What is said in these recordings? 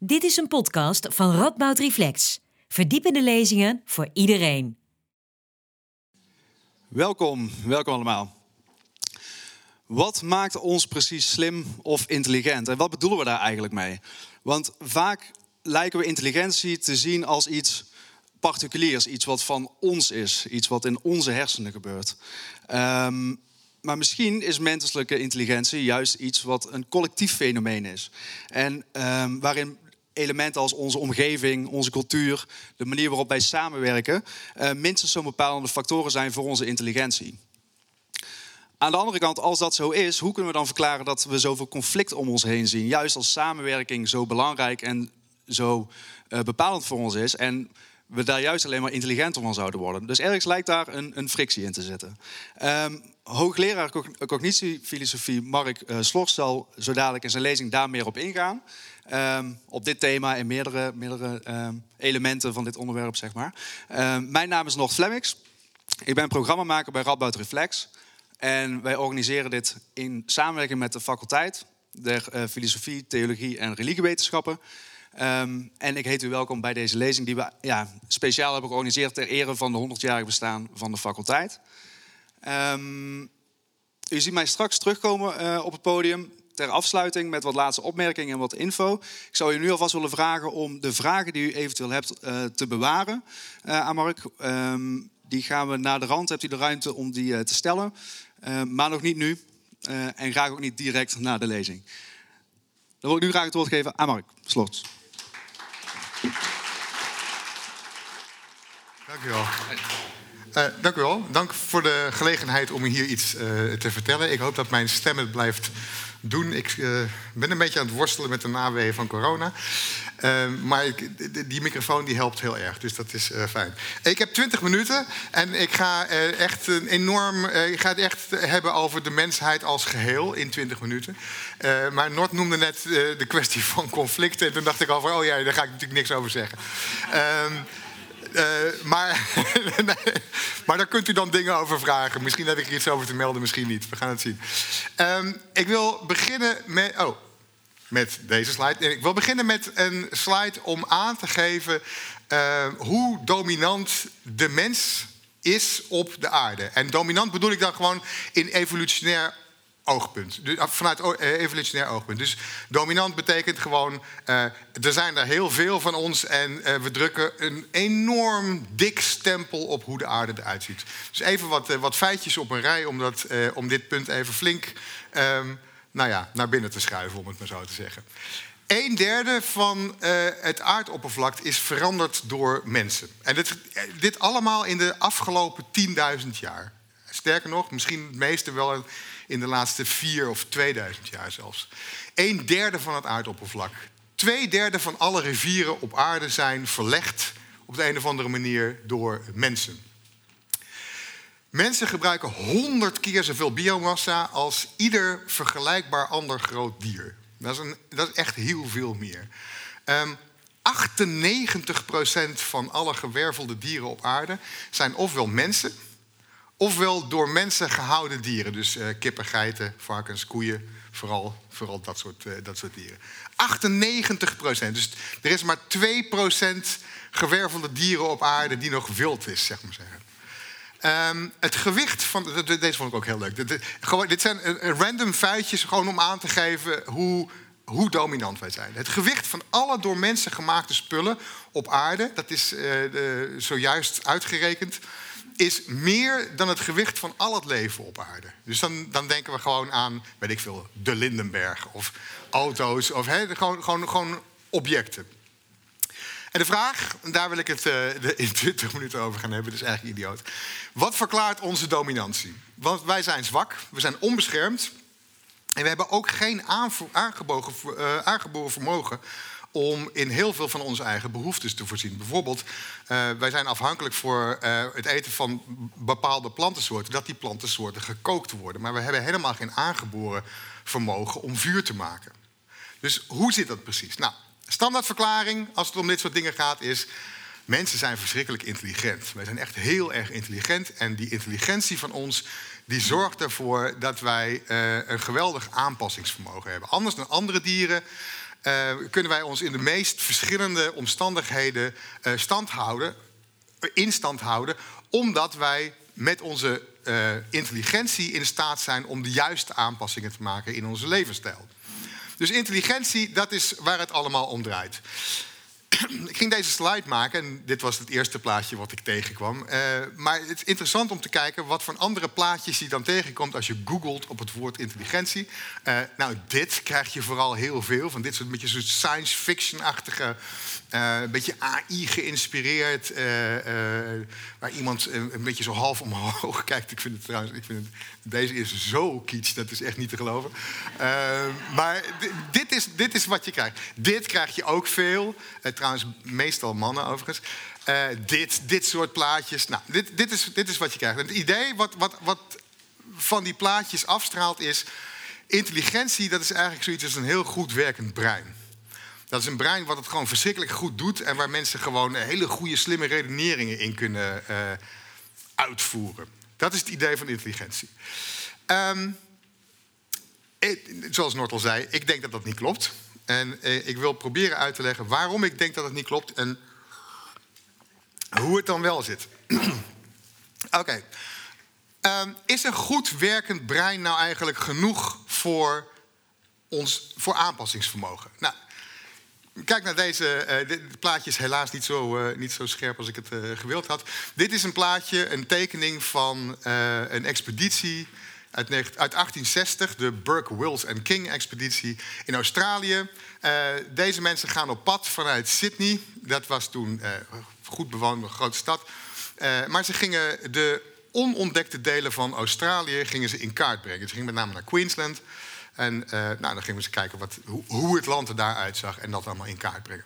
Dit is een podcast van Radboud Reflex. Verdiepende lezingen voor iedereen. Welkom, welkom allemaal. Wat maakt ons precies slim of intelligent? En wat bedoelen we daar eigenlijk mee? Want vaak lijken we intelligentie te zien als iets particuliers, iets wat van ons is, iets wat in onze hersenen gebeurt. Ehm, maar misschien is menselijke intelligentie juist iets wat een collectief fenomeen is. En um, waarin elementen als onze omgeving, onze cultuur, de manier waarop wij samenwerken, uh, minstens zo'n bepalende factoren zijn voor onze intelligentie. Aan de andere kant, als dat zo is, hoe kunnen we dan verklaren dat we zoveel conflict om ons heen zien? Juist als samenwerking zo belangrijk en zo uh, bepalend voor ons is. En we daar juist alleen maar intelligenter van zouden worden. Dus ergens lijkt daar een, een frictie in te zitten. Um, hoogleraar cognitiefilosofie Mark uh, Slors zal zo dadelijk in zijn lezing daar meer op ingaan. Um, op dit thema en meerdere, meerdere um, elementen van dit onderwerp, zeg maar. mijn naam is Noord Flemmix. Ik ben programmamaker bij Radboud Reflex. En wij organiseren dit in samenwerking met de faculteit der uh, filosofie, theologie en religiewetenschappen. Um, en ik heet u welkom bij deze lezing die we ja, speciaal hebben georganiseerd ter ere van de 100-jarig bestaan van de faculteit. Um, u ziet mij straks terugkomen uh, op het podium ter afsluiting met wat laatste opmerkingen en wat info. Ik zou u nu alvast willen vragen om de vragen die u eventueel hebt uh, te bewaren uh, aan Mark. Um, die gaan we naar de rand, hebt u de ruimte om die te stellen. maar nog niet nu en graag ook niet direct na de lezing. Dan wil ik nu graag het woord geven aan Mark Slots. Dank u wel. Uh, dank u wel. Dank voor de gelegenheid om hier iets uh, te vertellen. Ik hoop dat mijn stem het blijft doen. Ik uh, ben een beetje aan het worstelen met de naweeën van corona. maar ik, die microfoon die helpt heel erg, dus dat is fijn. Ik heb 20 minuten en ik ga, echt een enorm, ik ga het echt hebben over de mensheid als geheel in 20 minuten. maar Nord noemde net de kwestie van conflicten. En toen dacht ik al van, oh ja, daar ga ik natuurlijk niks over zeggen. Ehm, uh, maar, maar daar kunt u dan dingen over vragen. Misschien heb ik er iets over te melden, misschien niet. We gaan het zien. Um, ik wil beginnen met. Oh, met deze slide. Ik wil beginnen met een slide om aan te geven uh, hoe dominant de mens is op de aarde. En dominant bedoel ik dan gewoon in evolutionair oogpunt. Dus, vanuit eh, evolutionair oogpunt. Dus dominant betekent gewoon, uh, er zijn er heel veel van ons en uh, we drukken een enorm dik stempel op hoe de aarde eruit ziet. Dus even wat, wat feitjes op een rij om, om dit punt even flink um, nou ja, naar binnen te schuiven, om het maar zo te zeggen. Een derde van het aardoppervlak is veranderd door mensen. En dit, dit allemaal in de afgelopen 10.000 jaar. Sterker nog, misschien het meeste wel in de laatste vier of 2000 jaar zelfs. Een derde van het aardoppervlak. Twee derde van alle rivieren op aarde zijn verlegd op de een of andere manier door mensen. Mensen gebruiken honderd keer zoveel biomassa als ieder vergelijkbaar ander groot dier. Dat is, een, dat is echt heel veel meer. Um, 98% van alle gewervelde dieren op aarde zijn ofwel mensen Ofwel door mensen gehouden dieren. Dus uh, kippen, geiten, varkens, koeien. Vooral, vooral dat, soort, uh, dat soort dieren. 98 procent. Dus er is maar 2 procent gewervelde dieren op aarde die nog wild is, zeg maar zeggen. Um, het gewicht van. Deze vond ik ook heel leuk. Dit, dit zijn uh, random feitjes gewoon om aan te geven hoe, hoe dominant wij zijn. Het gewicht van alle door mensen gemaakte spullen op aarde, dat is zojuist uitgerekend is meer dan het gewicht van al het leven op aarde. Dus dan, dan denken we gewoon aan, weet ik veel, de Lindenberg of auto's of gewoon, gewoon, gewoon objecten. En de vraag, daar wil ik het uh, in 20 minuten over gaan hebben, dat is eigenlijk idioot. Wat verklaart onze dominantie? Want wij zijn zwak, we zijn onbeschermd en we hebben ook geen uh, aangeboren vermogen om in heel veel van onze eigen behoeftes te voorzien. Bijvoorbeeld, uh, wij zijn afhankelijk voor uh, het eten van bepaalde plantensoorten, dat die plantensoorten gekookt worden. Maar we hebben helemaal geen aangeboren vermogen om vuur te maken. Dus hoe zit dat precies? Nou, standaardverklaring als het om dit soort dingen gaat is. Mensen zijn verschrikkelijk intelligent. Wij zijn echt heel erg intelligent. En die intelligentie van ons die zorgt ervoor dat wij uh, een geweldig aanpassingsvermogen hebben. Anders dan andere dieren uh, kunnen wij ons in de meest verschillende omstandigheden stand houden, in stand houden, omdat wij met onze uh, intelligentie in staat zijn om de juiste aanpassingen te maken in onze levensstijl. Dus intelligentie, dat is waar het allemaal om draait. Ik ging deze slide maken en dit was het eerste plaatje wat ik tegenkwam. Uh, maar het is interessant om te kijken wat voor andere plaatjes je dan tegenkomt als je googelt op het woord intelligentie. Uh, nou, dit krijg je vooral heel veel van dit soort beetje soort science fiction-achtige uh, een beetje AI geïnspireerd, waar iemand een, een, beetje zo half omhoog kijkt. Ik vind het trouwens, ik vind het, deze is zo kitsch, dat is echt niet te geloven. maar dit is, dit is wat je krijgt. Dit krijg je ook veel, trouwens meestal mannen overigens. dit, dit soort plaatjes, nou, dit, dit, is, dit is wat je krijgt. Het idee wat, wat, wat van die plaatjes afstraalt is... intelligentie, dat is eigenlijk zoiets als een heel goed werkend brein. Dat is een brein wat het gewoon verschrikkelijk goed doet en waar mensen gewoon hele goede, slimme redeneringen in kunnen uh, uitvoeren. Dat is het idee van intelligentie. Um, ik, zoals Noord al zei, ik denk dat dat niet klopt. En eh, ik wil proberen uit te leggen waarom ik denk dat het niet klopt en hoe het dan wel zit. Oké. Um, is een goed werkend brein nou eigenlijk genoeg voor ons voor aanpassingsvermogen? Nou, Kijk naar deze. Uh, dit plaatje is helaas niet zo, uh, niet zo scherp als ik het gewild had. Dit is een plaatje, een tekening van een expeditie uit, uit, 1860, de Burke, Wills en King expeditie in Australië. deze mensen gaan op pad vanuit Sydney. Dat was toen goed bewoonde grote stad. maar ze gingen de onontdekte delen van Australië gingen ze in kaart brengen. Ze gingen met name naar Queensland. En uh, nou, dan gingen eens kijken wat, hoe, het land er daaruit zag en dat allemaal in kaart brengen.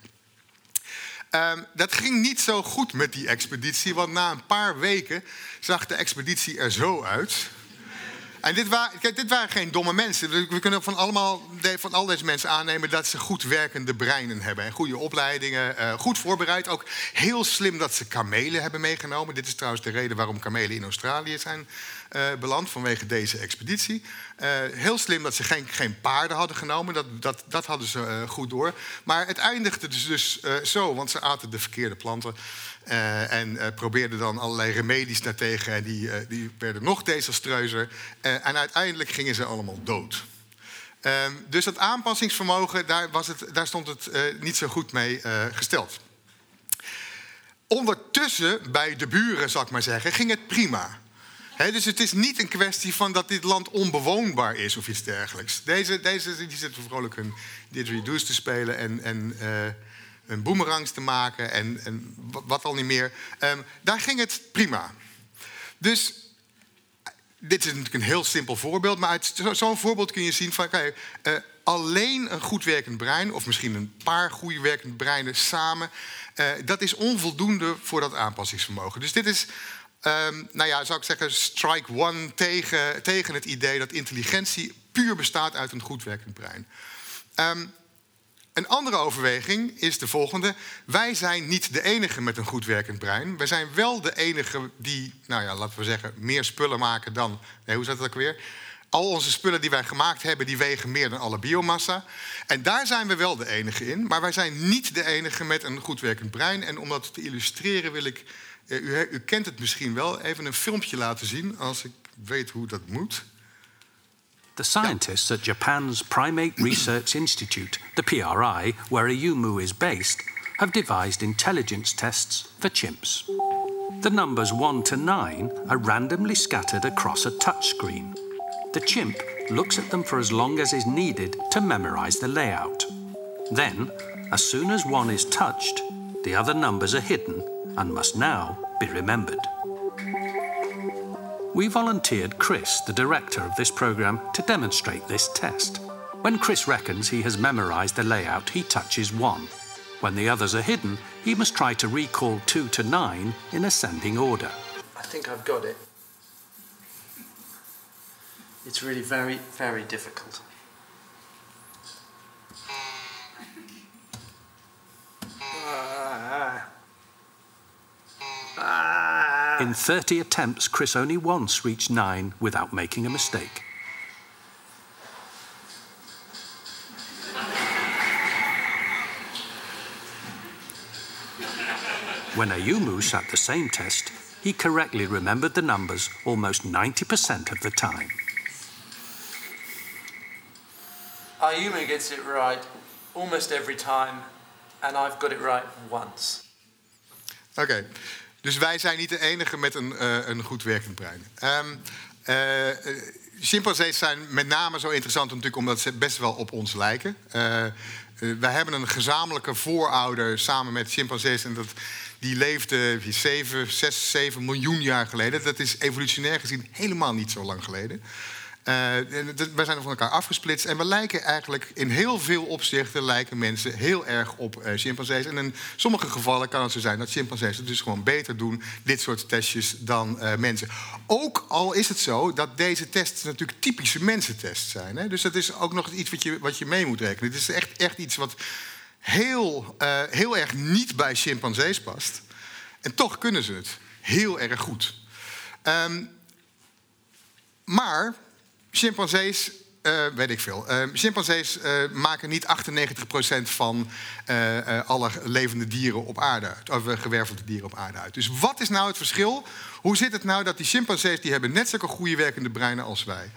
Um, dat ging niet zo goed met die expeditie, want na een paar weken zag de expeditie er zo uit. En dit, waren, dit waren geen domme mensen. We kunnen van, allemaal, van al deze mensen aannemen dat ze goed werkende breinen hebben. En goede opleidingen, uh, goed voorbereid. Ook heel slim dat ze kamelen hebben meegenomen. Dit is trouwens de reden waarom kamelen in Australië zijn uh, beland vanwege deze expeditie. Uh, heel slim dat ze geen, geen paarden hadden genomen, dat, dat, dat hadden ze goed door. Maar het eindigde dus, dus zo, want ze aten de verkeerde planten. En probeerden dan allerlei remedies daartegen. En die, die werden nog desastreuzer. en uiteindelijk gingen ze allemaal dood. Ehm, dus dat aanpassingsvermogen, daar, was het, daar stond het niet zo goed mee gesteld. Ondertussen, bij de buren, zal ik maar zeggen, ging het prima dus het is niet een kwestie van dat dit land onbewoonbaar is of iets dergelijks. Deze, deze die zitten vrolijk hun didgeridoos te spelen en, en een boomerangs te maken en, en wat al niet meer. Um, daar ging het prima. Dus dit is natuurlijk een heel simpel voorbeeld, maar uit zo'n voorbeeld kun je zien van kijk, uh, alleen een goed werkend brein, of misschien een paar goed werkende breinen samen, uh, dat is onvoldoende voor dat aanpassingsvermogen. Dus dit is Um, nou ja, zou ik zeggen, strike one tegen, tegen het idee dat intelligentie puur bestaat uit een goed werkend brein. Um, een andere overweging is de volgende. Wij zijn niet de enige met een goed werkend brein. Wij zijn wel de enige die, nou ja, laten we zeggen, meer spullen maken dan. Nee, hoe zat het ook weer? Al onze spullen die wij gemaakt hebben, die wegen meer dan alle biomassa. En daar zijn we wel de enige in. Maar wij zijn niet de enige met een goed werkend brein. En om dat te illustreren wil ik eh, u, u, kent het misschien wel. Even een filmpje laten zien als ik weet hoe dat moet. The scientists at Japan's Primate Research Institute, the PRI, where Ayumu is based, have devised intelligence tests for chimps. The numbers 1 to 9 are randomly scattered across a touchscreen. The chimp looks at them for as long as is needed to memorize the layout. Then, as soon as one is touched, the other numbers are hidden and must now be remembered. We volunteered Chris, the director of this programme, to demonstrate this test. When Chris reckons he has memorised the layout, he touches 1. When the others are hidden, he must try to recall 2 to 9 in ascending order. I think I've got it. It's really very, very difficult. In 30 attempts, Chris only once reached 9 without making a mistake. When Ayumu sat the same test, he correctly remembered the numbers almost 90% of the time. Ayumu gets it right almost every time, and I've got it right once. Oké, dus wij zijn niet de enige met een, uh, een goed werkend brein. Um, chimpansees zijn met name zo interessant natuurlijk omdat ze best wel op ons lijken. Uh, wij hebben een gezamenlijke voorouder samen met chimpansees en dat, die leefde 7, 6, 7 miljoen jaar geleden. Dat is evolutionair gezien helemaal niet zo lang geleden. Uh, we zijn van elkaar afgesplitst en we lijken eigenlijk in heel veel opzichten lijken mensen heel erg op uh, chimpansees. En in sommige gevallen kan het zo zijn dat chimpansees het dus gewoon beter doen, dit soort testjes, dan uh, mensen. Ook al is het zo dat deze tests natuurlijk typische mensentests zijn. Hè? Dus dat is ook nog iets wat je, wat je mee moet rekenen. Het is echt, echt iets wat heel, heel erg niet bij chimpansees past. En toch kunnen ze het heel erg goed. Um, maar chimpansees, uh, weet ik veel. Uh, chimpansees uh, maken niet 98% van alle levende dieren op aarde. Of gewervelde dieren op aarde uit. Dus wat is nou het verschil? Hoe zit het nou dat die chimpansees... die hebben net zulke goede werkende breinen als wij.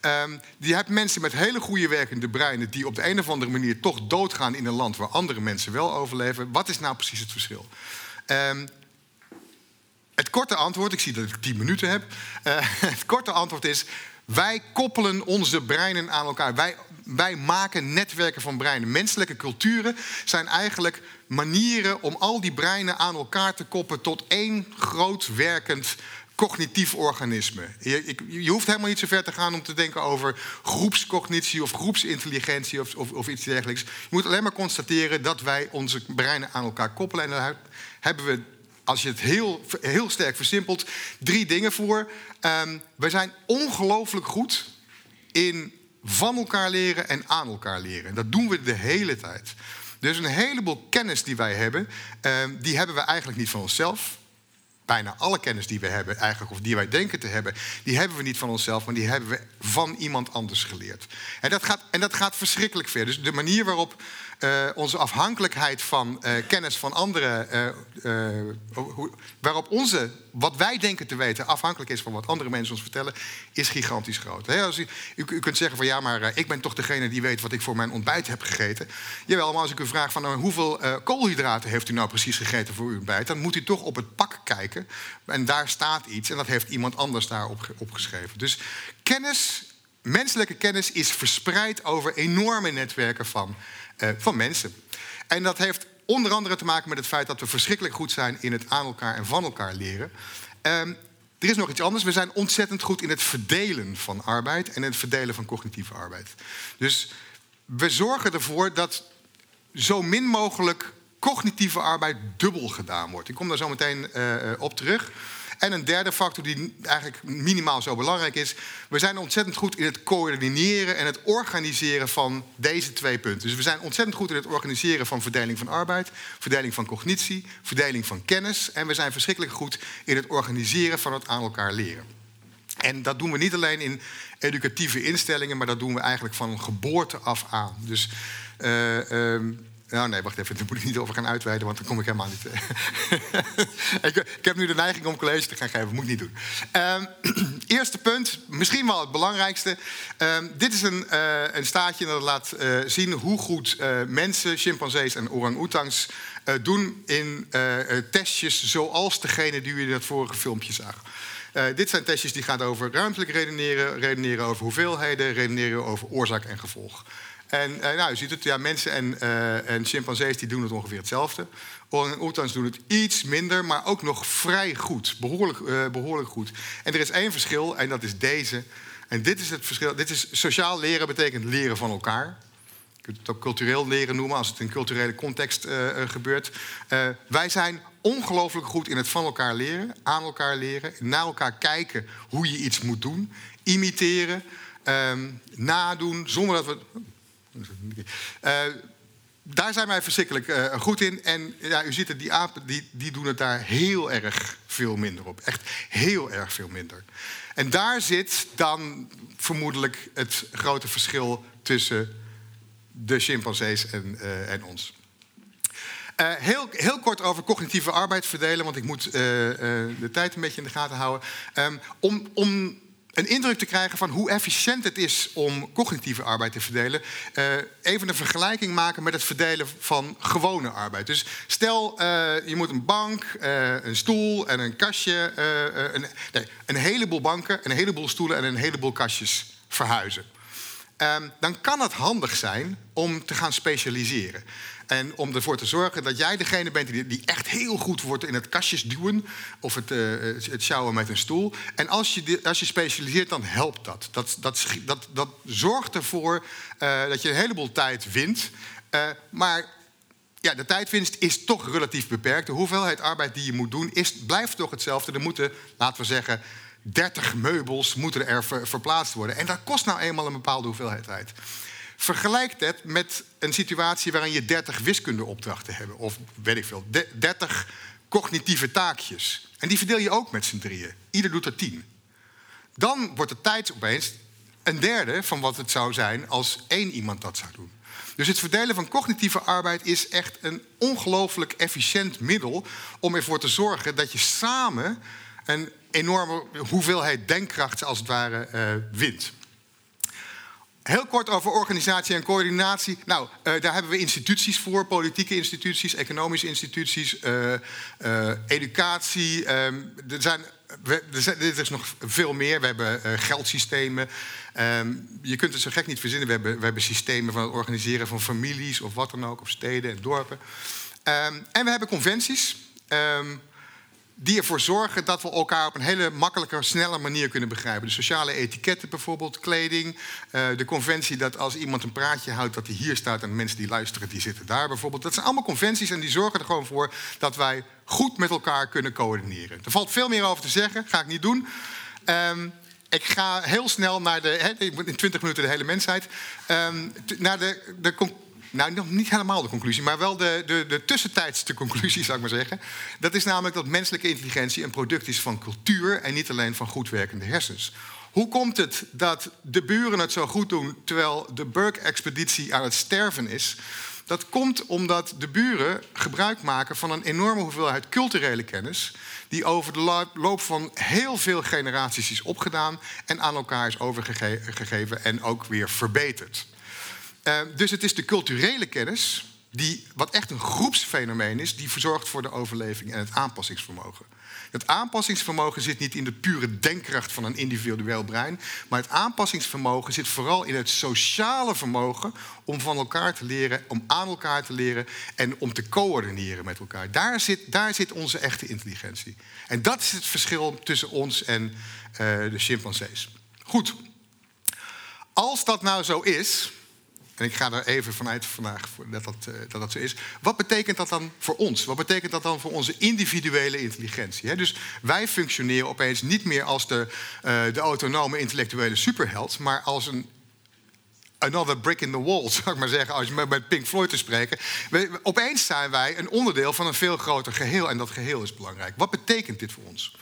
Um, je hebt mensen met hele goede werkende breinen... die op de een of andere manier toch doodgaan in een land... waar andere mensen wel overleven. Wat is nou precies het verschil? Um, het korte antwoord, ik zie dat ik 10 minuten heb. het korte antwoord is: wij koppelen onze breinen aan elkaar. Wij, wij maken netwerken van breinen. Menselijke culturen zijn eigenlijk manieren om al die breinen aan elkaar te koppelen tot één groot werkend cognitief organisme. Je, je, hoeft helemaal niet zo ver te gaan om te denken over groepscognitie of groepsintelligentie of, of, of, iets dergelijks. Je moet alleen maar constateren dat wij onze breinen aan elkaar koppelen. En daar hebben we als je het heel, heel sterk versimpelt, drie dingen voor. Um, we zijn ongelooflijk goed in van elkaar leren en aan elkaar leren. Dat doen we de hele tijd. Dus een heleboel kennis die wij hebben, um, die hebben we eigenlijk niet van onszelf. Bijna alle kennis die we hebben, eigenlijk, of die wij denken te hebben, die hebben we niet van onszelf, maar die hebben we van iemand anders geleerd. En dat gaat, en dat gaat verschrikkelijk ver. Dus de manier waarop uh, onze afhankelijkheid van uh, kennis van anderen, hoe, waarop onze, wat wij denken te weten, afhankelijk is van wat andere mensen ons vertellen, is gigantisch groot. Als u, u, kunt zeggen van ja, maar ik ben toch degene die weet wat ik voor mijn ontbijt heb gegeten. Jawel, maar als ik u vraag van hoeveel koolhydraten heeft u nou precies gegeten voor uw ontbijt, dan moet u toch op het pak kijken en daar staat iets en dat heeft iemand anders daarop opgeschreven. Dus kennis, menselijke kennis is verspreid over enorme netwerken van van mensen. En dat heeft onder andere te maken met het feit dat we verschrikkelijk goed zijn in het aan elkaar en van elkaar leren. Um, er is nog iets anders. We zijn ontzettend goed in het verdelen van arbeid en het verdelen van cognitieve arbeid. Dus we zorgen ervoor dat zo min mogelijk cognitieve arbeid dubbel gedaan wordt. Ik kom daar zo meteen uh, op terug. En een derde factor die eigenlijk minimaal zo belangrijk is. We zijn ontzettend goed in het coördineren en het organiseren van deze twee punten. Dus we zijn ontzettend goed in het organiseren van verdeling van arbeid, verdeling van cognitie, verdeling van kennis. En we zijn verschrikkelijk goed in het organiseren van het aan elkaar leren. En dat doen we niet alleen in educatieve instellingen, maar dat doen we eigenlijk van geboorte af aan. Dus uh, nou, nee, wacht even. Daar moet ik niet over gaan uitweiden, want dan kom ik helemaal niet. ik, ik, heb nu de neiging om college te gaan geven. Moet ik niet doen. Um, eerste punt, misschien wel het belangrijkste. Um, dit is een, uh, een staatje dat laat uh, zien hoe goed mensen, chimpansees en orang-oetangs doen in testjes zoals degene die u in het vorige filmpje zag. Uh, dit zijn testjes die gaan over ruimtelijk redeneren, redeneren over hoeveelheden, redeneren over oorzaak en gevolg. En uh, nou, u ziet het, ja, mensen en, uh, en chimpansees die doen het ongeveer hetzelfde. Orang-oetangs doen het iets minder, maar ook nog vrij goed. Behoorlijk, uh, behoorlijk goed. En er is één verschil, en dat is deze. En dit is het verschil. Dit is sociaal leren betekent leren van elkaar. Je kunt het ook cultureel leren noemen als het in culturele context gebeurt. wij zijn ongelooflijk goed in het van elkaar leren, aan elkaar leren, naar elkaar kijken hoe je iets moet doen, imiteren, um, nadoen, zonder dat we uh, daar zijn wij verschrikkelijk uh, goed in. En ja, u ziet het, die apen die, die doen het daar heel erg veel minder op. Echt heel erg veel minder. En daar zit dan vermoedelijk het grote verschil tussen de chimpansees en, uh, en ons. Heel, heel kort over cognitieve arbeid verdelen, want ik moet de tijd een beetje in de gaten houden. Um, om, om een indruk te krijgen van hoe efficiënt het is om cognitieve arbeid te verdelen. Uh, even een vergelijking maken met het verdelen van gewone arbeid. Dus stel, uh, je moet een bank, uh, een stoel en een kastje, een, nee, een heleboel banken, een heleboel stoelen en een heleboel kastjes verhuizen. Um, dan kan het handig zijn om te gaan specialiseren. En om ervoor te zorgen dat jij degene bent die, die echt heel goed wordt in het kastjes duwen of het, uh, het sjouwen met een stoel. En als je, als je specialiseert, dan helpt dat. Dat, dat, dat, dat zorgt ervoor uh, dat je een heleboel tijd wint. Uh, maar ja, de tijdwinst is toch relatief beperkt. De hoeveelheid arbeid die je moet doen is, blijft toch hetzelfde. Er moeten, laten we zeggen, 30 meubels moeten er ver, verplaatst worden. En dat kost nou eenmaal een bepaalde hoeveelheid tijd. Vergelijk dat met een situatie waarin je 30 wiskundeopdrachten hebt. Of weet ik veel, 30 cognitieve taakjes. En die verdeel je ook met z'n drieën. Ieder doet er 10. Dan wordt de tijd opeens een derde van wat het zou zijn als één iemand dat zou doen. Dus het verdelen van cognitieve arbeid is echt een ongelooflijk efficiënt middel om ervoor te zorgen dat je samen een enorme hoeveelheid denkkracht als het ware uh, wint. Heel kort over organisatie en coördinatie. Nou, uh, daar hebben we instituties voor, politieke instituties, economische instituties, uh, uh, educatie. Um, er zijn, er is nog veel meer. We hebben geldsystemen. Um, je kunt het zo gek niet verzinnen. We hebben, we hebben systemen van het organiseren van families of wat dan ook, of steden en dorpen. Um, en we hebben conventies die ervoor zorgen dat we elkaar op een hele makkelijke, snelle manier kunnen begrijpen. De sociale etiketten bijvoorbeeld, kleding. Uh, de conventie dat als iemand een praatje houdt, dat hij hier staat en mensen die luisteren, die zitten daar bijvoorbeeld. Dat zijn allemaal conventies en die zorgen er gewoon voor dat wij goed met elkaar kunnen coördineren. Er valt veel meer over te zeggen, ga ik niet doen. Um, ik ga heel snel naar de, hè, in 20 minuten de hele mensheid, um, naar de, de nou, nog niet helemaal de conclusie, maar wel de, de, de tussentijdste conclusie, zou ik maar zeggen. Dat is namelijk dat menselijke intelligentie een product is van cultuur en niet alleen van goed werkende hersens. Hoe komt het dat de buren het zo goed doen terwijl de Burke-expeditie aan het sterven is? Dat komt omdat de buren gebruik maken van een enorme hoeveelheid culturele kennis, die over de loop van heel veel generaties is opgedaan en aan elkaar is overgegeven en ook weer verbeterd. Uh, dus het is de culturele kennis, die, wat echt een groepsfenomeen is, die verzorgt voor de overleving en het aanpassingsvermogen. Het aanpassingsvermogen zit niet in de pure denkkracht van een individueel brein, maar het aanpassingsvermogen zit vooral in het sociale vermogen om van elkaar te leren, om aan elkaar te leren en om te coördineren met elkaar. Daar zit, daar zit onze echte intelligentie. En dat is het verschil tussen ons en uh, de chimpansees. Goed. Als dat nou zo is, en ik ga er even vanuit vandaag dat dat, uh, dat dat zo is. Wat betekent dat dan voor ons? Wat betekent dat dan voor onze individuele intelligentie? Dus wij functioneren opeens niet meer als de, uh, de autonome intellectuele superheld, maar als een another brick in the wall, zou ik maar zeggen, als je met Pink Floyd te spreken. We, opeens zijn wij een onderdeel van een veel groter geheel en dat geheel is belangrijk. Wat betekent dit voor ons?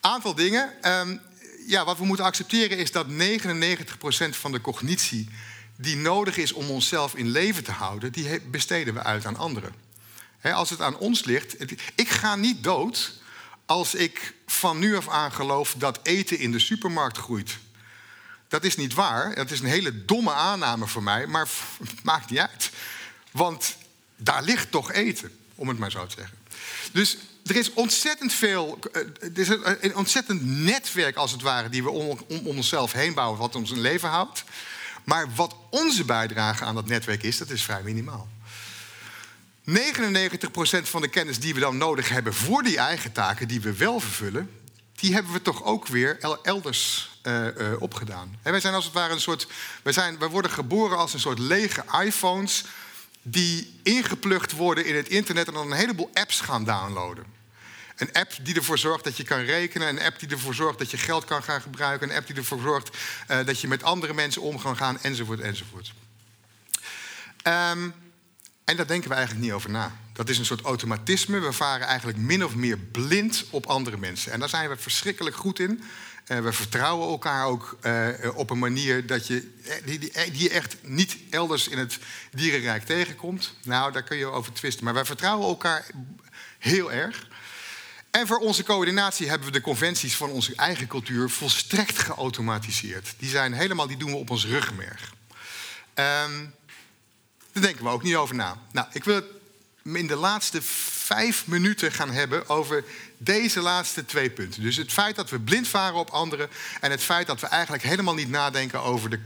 Aantal dingen. Um, ja, wat we moeten accepteren is dat 99% van de cognitie die nodig is om onszelf in leven te houden, die besteden we uit aan anderen. als het aan ons ligt. Ik ga niet dood als ik van nu af aan geloof dat eten in de supermarkt groeit. Dat is niet waar. Dat is een hele domme aanname voor mij, maar maakt niet uit. Want daar ligt toch eten, om het maar zo te zeggen. Dus er is ontzettend veel, eh, er is een ontzettend netwerk als het ware die we om, om onszelf heen bouwen, wat ons in leven houdt. Maar wat onze bijdrage aan dat netwerk is, dat is vrij minimaal. 99% van de kennis die we dan nodig hebben voor die eigen taken die we wel vervullen, die hebben we toch ook weer elders uh, uh, opgedaan. En wij zijn als het ware een soort. Wij, zijn, wij worden geboren als een soort lege iPhones die ingeplucht worden in het internet en dan een heleboel apps gaan downloaden. Een app die ervoor zorgt dat je kan rekenen. Een app die ervoor zorgt dat je geld kan gaan gebruiken. Een app die ervoor zorgt uh, dat je met andere mensen om kan gaan, enzovoort, enzovoort. Um, En daar denken we eigenlijk niet over na. Dat is een soort automatisme. We varen eigenlijk min of meer blind op andere mensen. En daar zijn we verschrikkelijk goed in. Uh, we vertrouwen elkaar ook uh, op een manier dat je, die, die, die, je echt niet elders in het dierenrijk tegenkomt. Nou, daar kun je over twisten. Maar wij vertrouwen elkaar heel erg. En voor onze coördinatie hebben we de conventies van onze eigen cultuur volstrekt geautomatiseerd. Die zijn helemaal, die doen we op ons rugmerg. Um, daar denken we ook niet over na. Nou, ik wil het in de laatste vijf minuten gaan hebben over deze laatste twee punten. Dus het feit dat we blind varen op anderen en het feit dat we eigenlijk helemaal niet nadenken over de,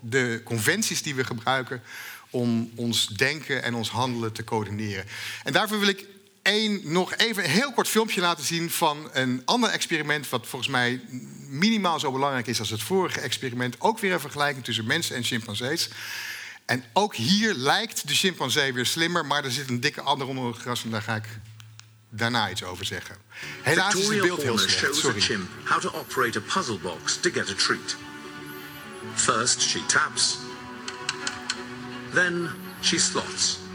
de conventies die we gebruiken om ons denken en ons handelen te coördineren. En daarvoor wil ik één, nog even een heel kort filmpje laten zien van een ander experiment, wat volgens mij minimaal zo belangrijk is als het vorige experiment. Ook weer een vergelijking tussen mensen en chimpansees. En ook hier lijkt de chimpansee weer slimmer, maar er zit een dikke ander onder het gras en daar ga ik daarna iets over zeggen. Helaas is het beeld heel slecht. Sorry. chimp how to operate a puzzle box to get a treat. First she taps, then she slots.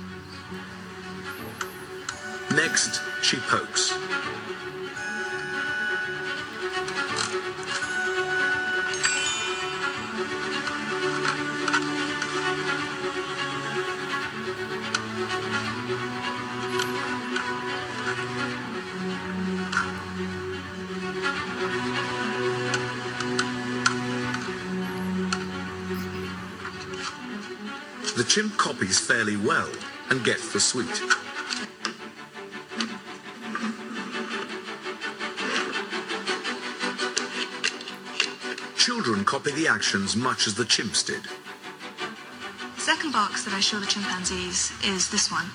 Next she pokes. The chimp copies fairly well and gets the sweet. Children copy the actions much as the chimps did. The second box that I show the chimpanzees is this one,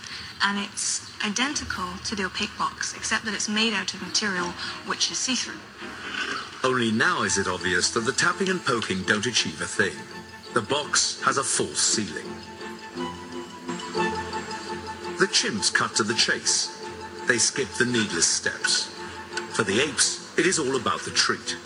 and it's identical to the opaque box, except that it's made out of material which is see-through. Only now is it obvious that the tapping and poking don't achieve a thing. The box has a false ceiling. The chimps cut to the chase. They skip the needless steps. For the apes, it is all about the treat.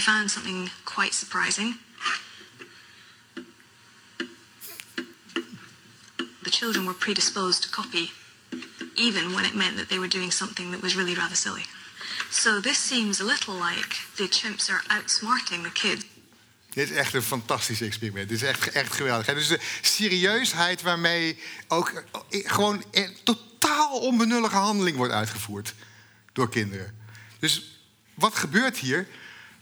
We found something quite surprising. The children were predisposed to copy, even when it meant that they were doing something that was really rather silly. So this seems a little like the chimps are outsmarting the kids. Dit is echt een fantastisch experiment. Dit is echt, echt geweldig. Dus de serieusheid waarmee ook eh, gewoon een totaal onbenullige handeling wordt uitgevoerd door kinderen. Dus wat gebeurt hier?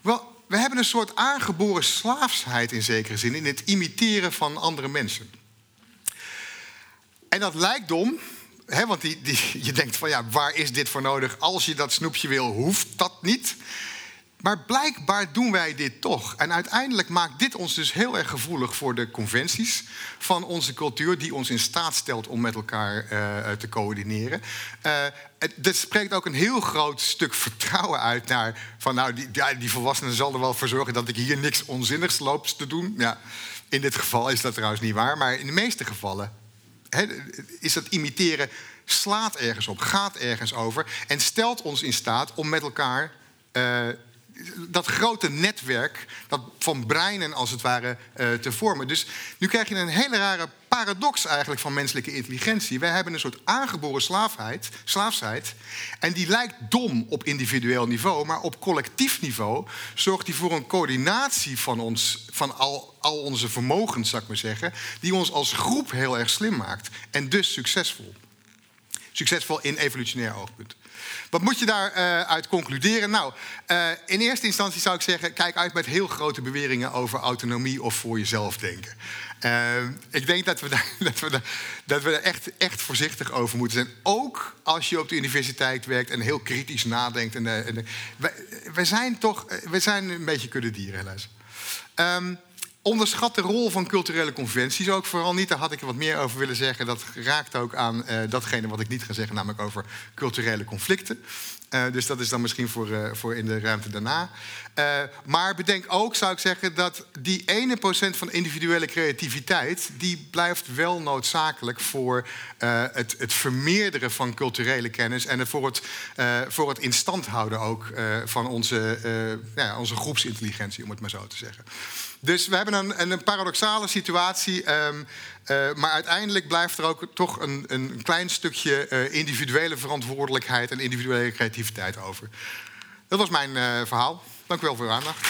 Wel, we hebben een soort aangeboren slaafsheid in zekere zin in het imiteren van andere mensen. En dat lijkt dom, want die, die, je denkt van ja, waar is dit voor nodig? Als je dat snoepje wil, hoeft dat niet. Maar blijkbaar doen wij dit toch. En uiteindelijk maakt dit ons dus heel erg gevoelig voor de conventies van onze cultuur, die ons in staat stelt om met elkaar uh, te coördineren. Uh, het, spreekt ook een heel groot stuk vertrouwen uit naar van nou, die, die volwassenen zal er wel voor zorgen dat ik hier niks onzinnigs loop te doen. Ja, in dit geval is dat trouwens niet waar, maar in de meeste gevallen is dat imiteren slaat ergens op, gaat ergens over en stelt ons in staat om met elkaar uh, dat grote netwerk dat van breinen als het ware uh, te vormen. Dus nu krijg je een hele rare paradox eigenlijk van menselijke intelligentie. Wij hebben een soort aangeboren slaafheid, slaafsheid. En die lijkt dom op individueel niveau, maar op collectief niveau zorgt die voor een coördinatie van, ons, van al, al onze vermogens, zou ik maar zeggen, die ons als groep heel erg slim maakt en dus succesvol. Succesvol in evolutionair oogpunt. Wat moet je daaruit uh, uit concluderen? Nou, uh, in eerste instantie zou ik zeggen: kijk uit met heel grote beweringen over autonomie of voor jezelf denken. Uh, ik denk dat we daar, dat we dat we daar echt, echt voorzichtig over moeten zijn. Ook als je op de universiteit werkt en heel kritisch nadenkt. En, en, we, zijn toch we zijn een beetje kudde dieren, helaas. Um, Onderschat de rol van culturele conventies ook vooral niet. Daar had ik wat meer over willen zeggen. Dat raakt ook aan uh, datgene wat ik niet ga zeggen, namelijk over culturele conflicten. Uh, dus dat is dan misschien voor, uh, voor in de ruimte daarna. Maar bedenk ook, zou ik zeggen, dat die ene procent van individuele creativiteit... die blijft wel noodzakelijk voor het, het, vermeerderen van culturele kennis... en voor het, voor het in stand houden ook van onze, ja, onze groepsintelligentie, om het maar zo te zeggen. Dus we hebben een, een paradoxale situatie. Um, uh, maar uiteindelijk blijft er ook toch een, een klein stukje uh, individuele verantwoordelijkheid en individuele creativiteit over. Dat was mijn uh, verhaal. Dank u wel voor uw aandacht.